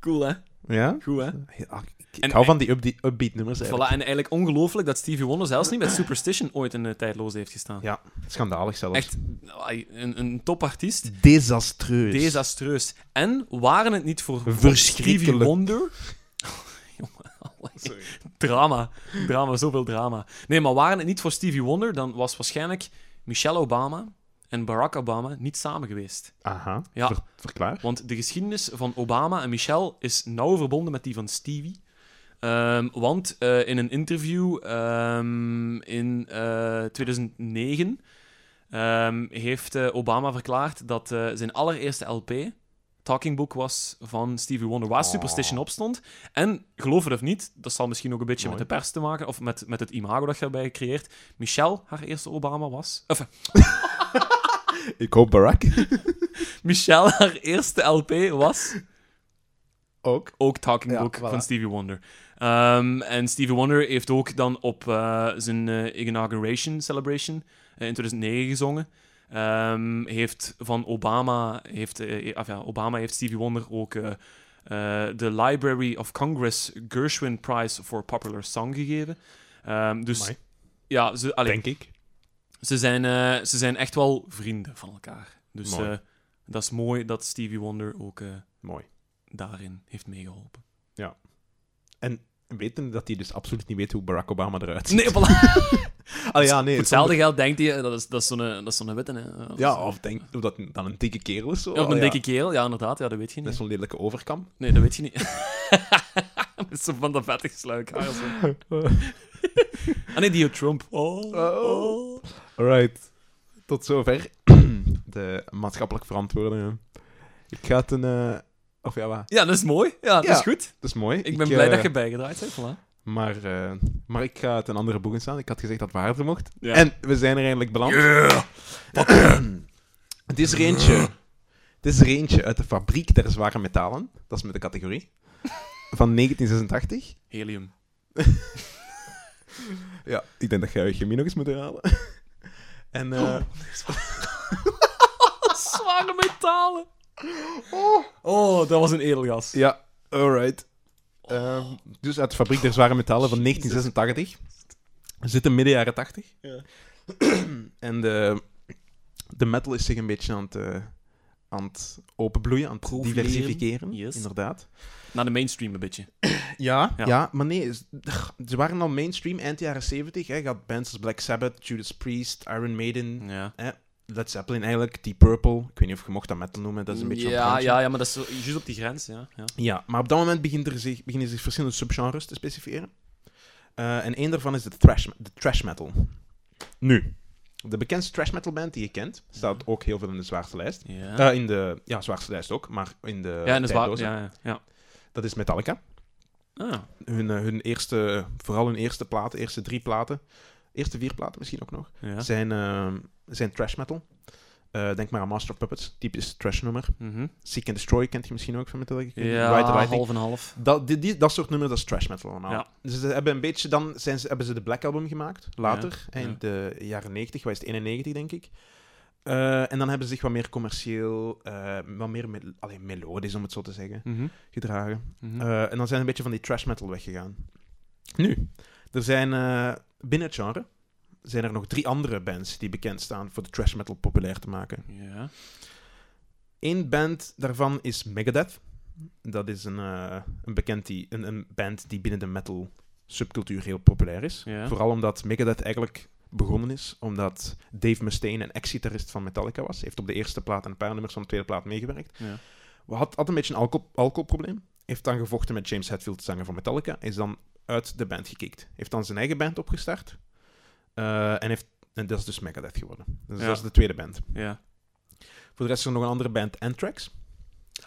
Cool, hè? Ja? Goed, hè? Ja, ik, En- hou van die upbeat, upbeat nummers Voilà, en eigenlijk ongelooflijk dat Stevie Wonder zelfs niet met Superstition ooit in de tijdloos heeft gestaan. Ja, schandalig zelfs. Echt een, een topartiest. Desastreus. Desastreus. En waren het niet voor. Stevie Wonder... Drama. Drama, zoveel drama. Nee, maar waren het niet voor Stevie Wonder, dan was waarschijnlijk Michelle Obama en Barack Obama niet samen geweest. Aha, Ja. Ver- verklaar. Want de geschiedenis van Obama en Michelle is nauw verbonden met die van Stevie. Ehm, want eh, in een interview ehm, in eh, 2009 ehm, heeft eh, Obama verklaard dat eh, zijn allereerste LP Talking Book was van Stevie Wonder, waar Oh. Superstition op stond. En geloof het of niet, dat zal misschien ook een beetje Mooi. met de pers te maken, of met, met het imago dat je erbij gecreëerd. Michelle, haar eerste Obama was. Of, Ik hoop Barack. Michelle, haar eerste LP was Ook. ook Talking Ja, Book voilà. van Stevie Wonder. Ehm, en Stevie Wonder heeft ook dan op eh, zijn eh, inauguration celebration eh, in 2009 gezongen. Ehm, heeft van Obama heeft, of ja, Obama heeft Stevie Wonder ook de Library of Congress Gershwin Prize for Popular Song gegeven. Ehm, dus Amai. ja, ze, allee, Denk ik. Ze, zijn, eh, ze zijn echt wel vrienden van elkaar. Dus eh, dat is mooi dat Stevie Wonder ook eh, Mooi. daarin heeft meegeholpen. En weten dat hij dus absoluut niet weet hoe Barack Obama eruit ziet. Nee, voilà. Ah ja, nee. Hetzelfde geld denkt hij, dat is, dat is zo'n dat is zo'n witte. Hè. Dat is, Ja, of denk of dat dan een dikke kerel is. Zo. ja, of een Ah, dikke kerel, ja, inderdaad, ja, dat weet je niet. zo'n lelijke overkam. Nee, dat weet je niet. Met zo van dat vettige sluik. Zo. Ah nee, die Trump. Oh, oh. Alright. Tot zover de maatschappelijk verantwoordingen. Ik ga het een... eh, Of ja, wat? Ja, dat is mooi. Ja, dat Ja. is goed. Dat is mooi. Ik ben blij eh, dat je bijgedraaid hebt. Voilà. Maar, eh, maar ik ga het een andere boek staan. Ik had gezegd dat het waarder mocht. Ja. En we zijn er eindelijk beland. het is er eentje. Het is er eentje uit de fabriek der zware metalen. Dat is met de categorie. Van 1986. Helium. Ja, ik denk dat jij je chemie nog eens moet herhalen. En eh, Zware metalen. Oh, dat was een edelgas. ja, alright. Ehm, dus uit de fabriek der zware metalen van 1986. We zitten midden jaren 80. Ja. en de, de metal is zich een beetje aan het, eh, aan het openbloeien, aan het diversificeren. Yes. Inderdaad. Naar de mainstream een beetje. Ja, Ja. ja. maar nee, ze waren al mainstream eind jaren 70. Hè. Je had bands als Black Sabbath, Judas Priest, Iron Maiden, Ja. Led Zeppelin eigenlijk, Deep Purple. Ik weet niet of je mocht dat metal noemen, dat is een beetje ja, ja, ja, maar dat is juist op die grens. Ja, ja. Ja, maar op dat moment begint er zich, beginnen zich verschillende subgenres te specifieren. Eh, en één daarvan is de thrash, de thrash metal. Nu, de bekendste thrash metal band die je kent, staat ook heel veel in de zwaarste lijst. Ja. Eh, in de ja, zwaarste lijst ook, maar in de, ja, is waar. tijdloze. Ja, ja, ja. Dat is Metallica. Ah, Hun, eh, hun eerste, vooral hun eerste platen, eerste drie platen, eerste vier platen misschien ook nog, ja. zijn, eh, zijn trash metal. Eh, denk maar aan Master of Puppets, typisch trash nummer. Mhm. Seek and Destroy kent je misschien ook van Metallica. Ja, half en half. Dat, die, die- dat soort nummers, dat is trash metal allemaal. Ja. Dus ze hebben een beetje, dan zijn ze, hebben ze de Black Album gemaakt, later, Ja, in de jaren 90, wat is het, 91 denk ik. Eh, en dan hebben ze zich wat meer commercieel, eh, wat meer mel allee, melodisch, om het zo te zeggen, Mhm. gedragen. Mhm. En dan zijn ze een beetje van die trash metal weggegaan. Nu, er zijn binnen het genre zijn er nog drie andere bands die bekend staan voor de trash metal populair te maken. ja. Eén band daarvan is Megadeth. Dat is een, eh, een, bekend die, een, een band die binnen de metal subcultuur heel populair is. Ja. Vooral omdat Megadeth eigenlijk begonnen is omdat Dave Mustaine een ex-gitarist van Metallica was. Hij heeft op de eerste plaat en een paar nummers van de tweede plaat meegewerkt. Ja. Had, had een beetje een alcohol, alcoholprobleem. Heeft dan gevochten met James Hetfield, zanger van Metallica. Is dan uit de band gekikt. Heeft dan zijn eigen band opgestart. Eh, en, heeft, en dat is dus Megadeth geworden. Dus Ja. dat is de tweede band. ja. Voor de rest is er nog een andere band, Anthrax.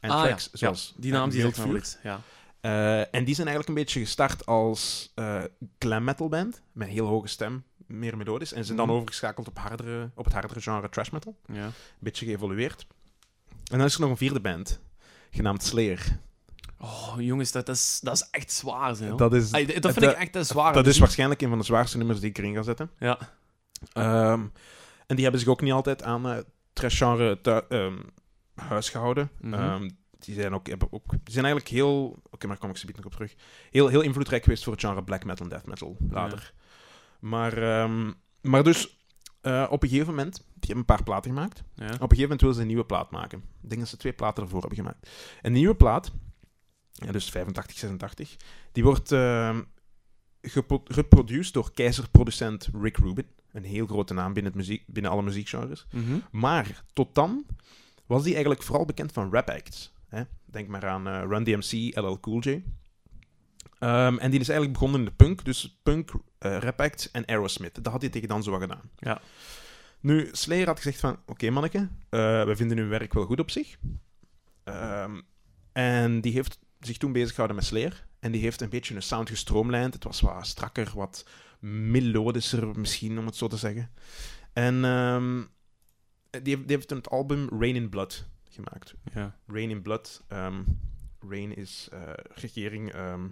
Anthrax, Ah, ja. zoals Die naam die zegt. Ja. Eh, en die zijn eigenlijk een beetje gestart als eh glam metal band. Met een heel hoge stem, meer melodisch. En zijn dan Mhm. overgeschakeld op, hardere, op het hardere genre trash metal. ja. Een beetje geëvolueerd. En dan is er nog een vierde band, genaamd Slayer. Oh, jongens, dat is, dat is echt zwaar. Zo. Dat is, Ay, dat het, vind ik eh, echt een zware dat is waarschijnlijk een van de zwaarste nummers die ik erin ga zetten. Ja. Ehm, en die hebben zich ook niet altijd aan eh trash genre te, ehm, huis gehouden. Mhm. Ehm, die zijn ook, hebben ook, die zijn eigenlijk heel, oké, maar kom ik zo nog op terug, heel, heel invloedrijk geweest voor het genre black metal en death metal later. Maar, maar dus, eh, op een gegeven moment, die hebben een paar platen gemaakt. Ja. Op een gegeven moment willen ze een nieuwe plaat maken. Ik denk dat ze twee platen ervoor hebben gemaakt. En die nieuwe plaat, ja, dus 85, 86, die wordt geproduceerd door keizerproducent Rick Rubin. Een heel grote naam binnen, het muziek, binnen alle muziekgenres. Mhm. Maar tot dan was die eigenlijk vooral bekend van rap acts. Hè? Denk maar aan eh, Run DMC, LL Cool J. Ehm, en die is eigenlijk begonnen in de punk. Dus punk, eh, rap acts en Aerosmith. Dat had hij tegen dan zo wat gedaan. Ja. Nu, Slayer had gezegd van... Oké, manneke, eh, we vinden uw werk wel goed op zich. Ehm, en die heeft zich toen bezig gehouden met Slayer. En die heeft een beetje een sound gestroomlijnd. Het was wat strakker, wat melodischer misschien, om het zo te zeggen. En ehm, die, heeft, die heeft het album Rain in Blood gemaakt. Ja. Rain in Blood. ehm, Rain is eh, regering, ehm,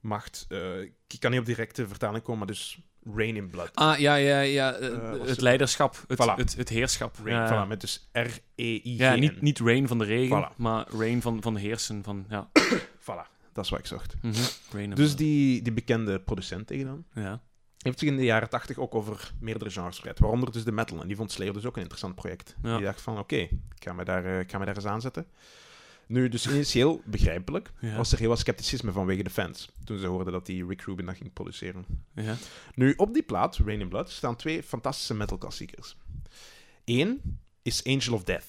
macht. eh, ik kan niet op directe vertaling komen, maar dus Rain in Blood. Ah, ja, ja, ja. eh, het leiderschap, het, Voilà. het, het heerschap. Rain, ja, voilà, met dus R-E-I-G-N. ja niet, niet rain van de regen, Voilà. maar rain van, van heersen. Van, ja. Voilà, dat is wat ik zocht. Mhm. Rain Dus die, die bekende producent tegen dan, Ja. heeft zich in de jaren tachtig ook over meerdere genres verspreid. Waaronder dus de metal. En die vond Slayer dus ook een interessant project. Ja. Die dacht van, oké, ik ga me daar, eh, ik ga me daar eens aanzetten. Nu, dus initieel, begrijpelijk, Ja. was er heel wat scepticisme vanwege de fans. Toen ze hoorden dat die Rick Rubin dat ging produceren. Ja. Nu, op die plaat, Rain in Blood, staan twee fantastische metal klassiekers. Eén is Angel of Death.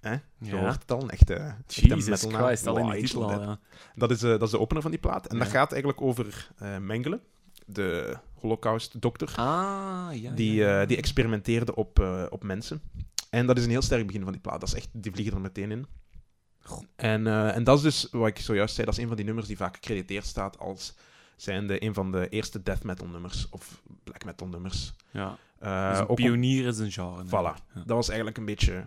Hè? Zo Ja. hoort het al, een echte, echte metalnaam. Christ, in Wow, Angel titel of al, Death. ja. Dat is, eh, dat is de opener van die plaat. En dat gaat eigenlijk over eh, Mengele, de holocaust-dokter, Ah, ja. die, ja, ja. eh, die experimenteerde op, op mensen. En dat is een heel sterk begin van die plaat. Dat is echt, die vliegen er meteen in. En, eh, en dat is dus, wat ik zojuist zei, dat is een van die nummers die vaak gecrediteerd staat als zijnde een van de eerste death metal nummers, of black metal nummers. ja. Eh, Dus een ook op- pionier is een genre. Voilà. Ja. dat was eigenlijk een beetje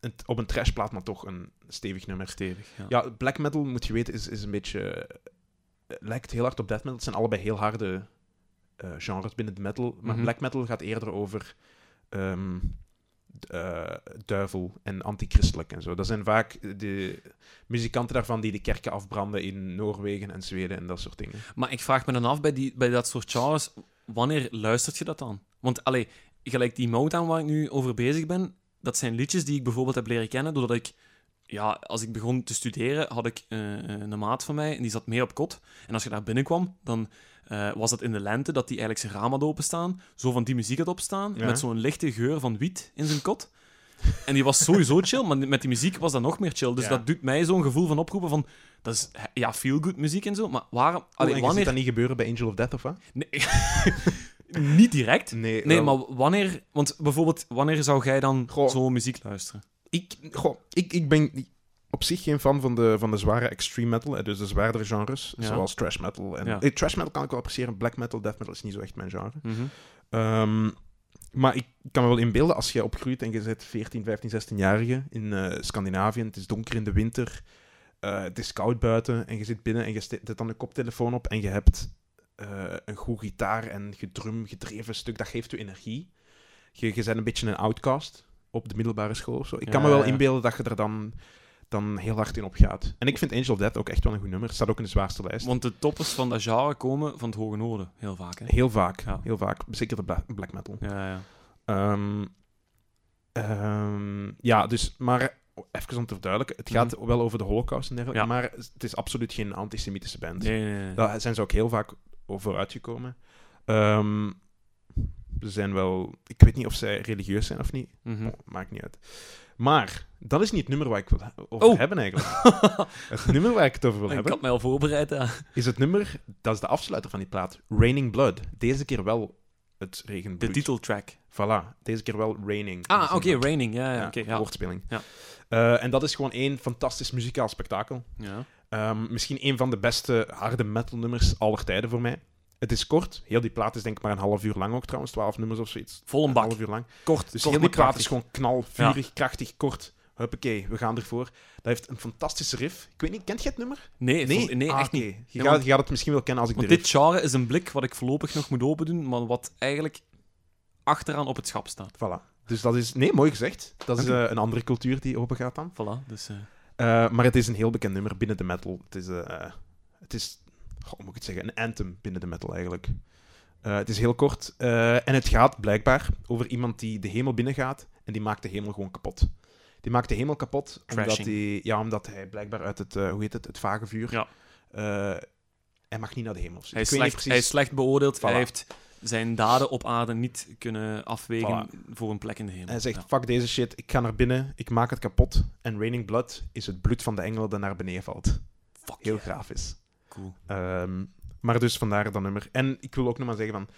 een, op een trashplaat, maar toch een stevig nummer. Stevig, ja. Ja, black metal, moet je weten, is, is een beetje... eh, lijkt heel hard op death metal. Het zijn allebei heel harde genres binnen de metal. Maar Mhm. black metal gaat eerder over ehm, eh, duivel en antichristelijk en zo. Dat zijn vaak de muzikanten daarvan die de kerken afbranden in Noorwegen en Zweden en dat soort dingen. Maar ik vraag me dan af bij, die, bij dat soort genres, wanneer luistert je dat dan? Want, allee, gelijk die Motown waar ik nu over bezig ben, dat zijn liedjes die ik bijvoorbeeld heb leren kennen doordat ik, ja, als ik begon te studeren, had ik eh, een maat van mij en die zat mee op kot. En als je daar binnenkwam, dan eh, was dat in de lente dat die eigenlijk zijn raam had openstaan, zo van die muziek had opstaan, Ja. met zo'n lichte geur van wiet in zijn kot. En die was sowieso chill, maar met die muziek was dat nog meer chill. Dus Ja. dat doet mij zo'n gevoel van oproepen van, dat is ja, feel-good muziek en zo, maar waarom... Allee, je wanneer... ziet dat niet gebeuren bij Angel of Death, of wat? Nee, niet direct. Nee, Nee, wel- maar wanneer... Want bijvoorbeeld, wanneer zou jij dan zo'n muziek luisteren? Ik, goh, ik, ik ben op zich geen fan van de, van de zware extreme metal, dus de zwaardere genres, Ja. zoals trash metal. En, Ja. eh, trash metal kan ik wel appreciëren, black metal, death metal is niet zo echt mijn genre. Mhm. Ehm, maar ik kan me wel inbeelden, als je opgroeit en je zit 14, 15, 16-jarige in eh, Scandinavië, het is donker in de winter, eh, het is koud buiten en je zit binnen en je zet dan een koptelefoon op en je hebt eh, een goed gitaar en gedrum, gedreven stuk, dat geeft je energie. Je, je bent een beetje een outcast op de middelbare school of zo. Ik kan me wel inbeelden dat je er dan, dan heel hard in op gaat. En ik vind Angel of Death ook echt wel een goed nummer. Het staat ook in de zwaarste lijst. Want de toppers van dat genre komen van het Hoge Noorden, heel vaak. Hè? Heel vaak, Ja. heel vaak. Zeker de bla- black metal. Ja, ja. Ehm, ehm, ja, dus, maar even om te verduidelijken, het gaat wel over de holocaust en dergelijke, Mhm. Ja. maar het is absoluut geen antisemitische band. Nee, nee, nee. Daar zijn ze ook heel vaak over uitgekomen. Ehm, ze zijn wel... Ik weet niet of zij religieus zijn of niet. Mhm. Oh, maakt niet uit. Maar, dat is niet het nummer waar ik wil over Oh. hebben eigenlijk. het nummer waar ik het over wil ik hebben, had mij al voorbereid. Ja. is het nummer... Dat is de afsluiter van die plaat. Raining Blood. Deze keer wel het De regenbloed. titeltrack. Voilà. Deze keer wel Raining. Ah, oké, Raining. Ja, ja, ja. woordspeling. Ja. Eh, en dat is gewoon één fantastisch muzikaal spektakel. Ja. Ehm, misschien een van de beste harde metal nummers aller tijden voor mij. Het is kort. Heel die plaat is denk ik maar een half uur lang ook trouwens. Twaalf nummers of zoiets. Vol een Een bak. half uur lang. Kort, Dus kort heel die plaat is gewoon knal, vurig, krachtig, kort. Huppakee, we gaan ervoor. Dat heeft een fantastische riff. Ik weet niet, kent je het nummer? Nee, vol- nee Ah, echt niet. Je, Ja, gaat, want- je gaat het misschien wel kennen als ik Want de dit genre is een blik wat ik voorlopig nog moet open doen, maar wat eigenlijk achteraan op het schap staat. riff... Voilà. Dus dat is... Nee, mooi gezegd. Dat is eh, een andere cultuur die open gaat dan. Voilà, dus... eh, Eh, maar het is een heel bekend nummer binnen de metal. Het is, het is hoe moet ik het zeggen, een anthem binnen de metal eigenlijk. Eh, het is heel kort eh, en het gaat blijkbaar over iemand die de hemel binnengaat en die maakt de hemel gewoon kapot. Die maakt de hemel kapot omdat hij, ja, omdat hij blijkbaar uit het, eh, hoe heet het, het vage vuur. Ja. hij mag niet naar de hemel. Hij is, slecht, hij is slecht beoordeeld. Hij heeft zijn daden op aarde niet kunnen afwegen voor een plek in de hemel. Hij zegt, Ja. fuck deze shit, ik ga naar binnen, ik maak het kapot. En Raining Blood is het bloed van de engel dat naar beneden valt. Fuck Heel yeah. grafisch. Cool. Ehm, maar dus vandaar dat nummer. En ik wil ook nog maar zeggen van...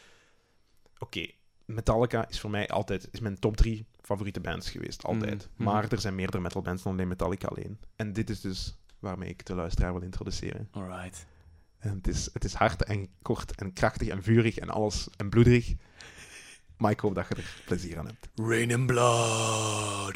Oké, Metallica is voor mij altijd... Is mijn top drie favoriete bands geweest. Altijd. Mhm. Maar er zijn meerdere metalbands dan alleen Metallica alleen. En dit is dus waarmee ik de luisteraar wil introduceren. Alright. En het is, het is hard en kort en krachtig en vurig en alles en bloederig. Maar ik hoop dat je er plezier aan hebt. Rain and Blood.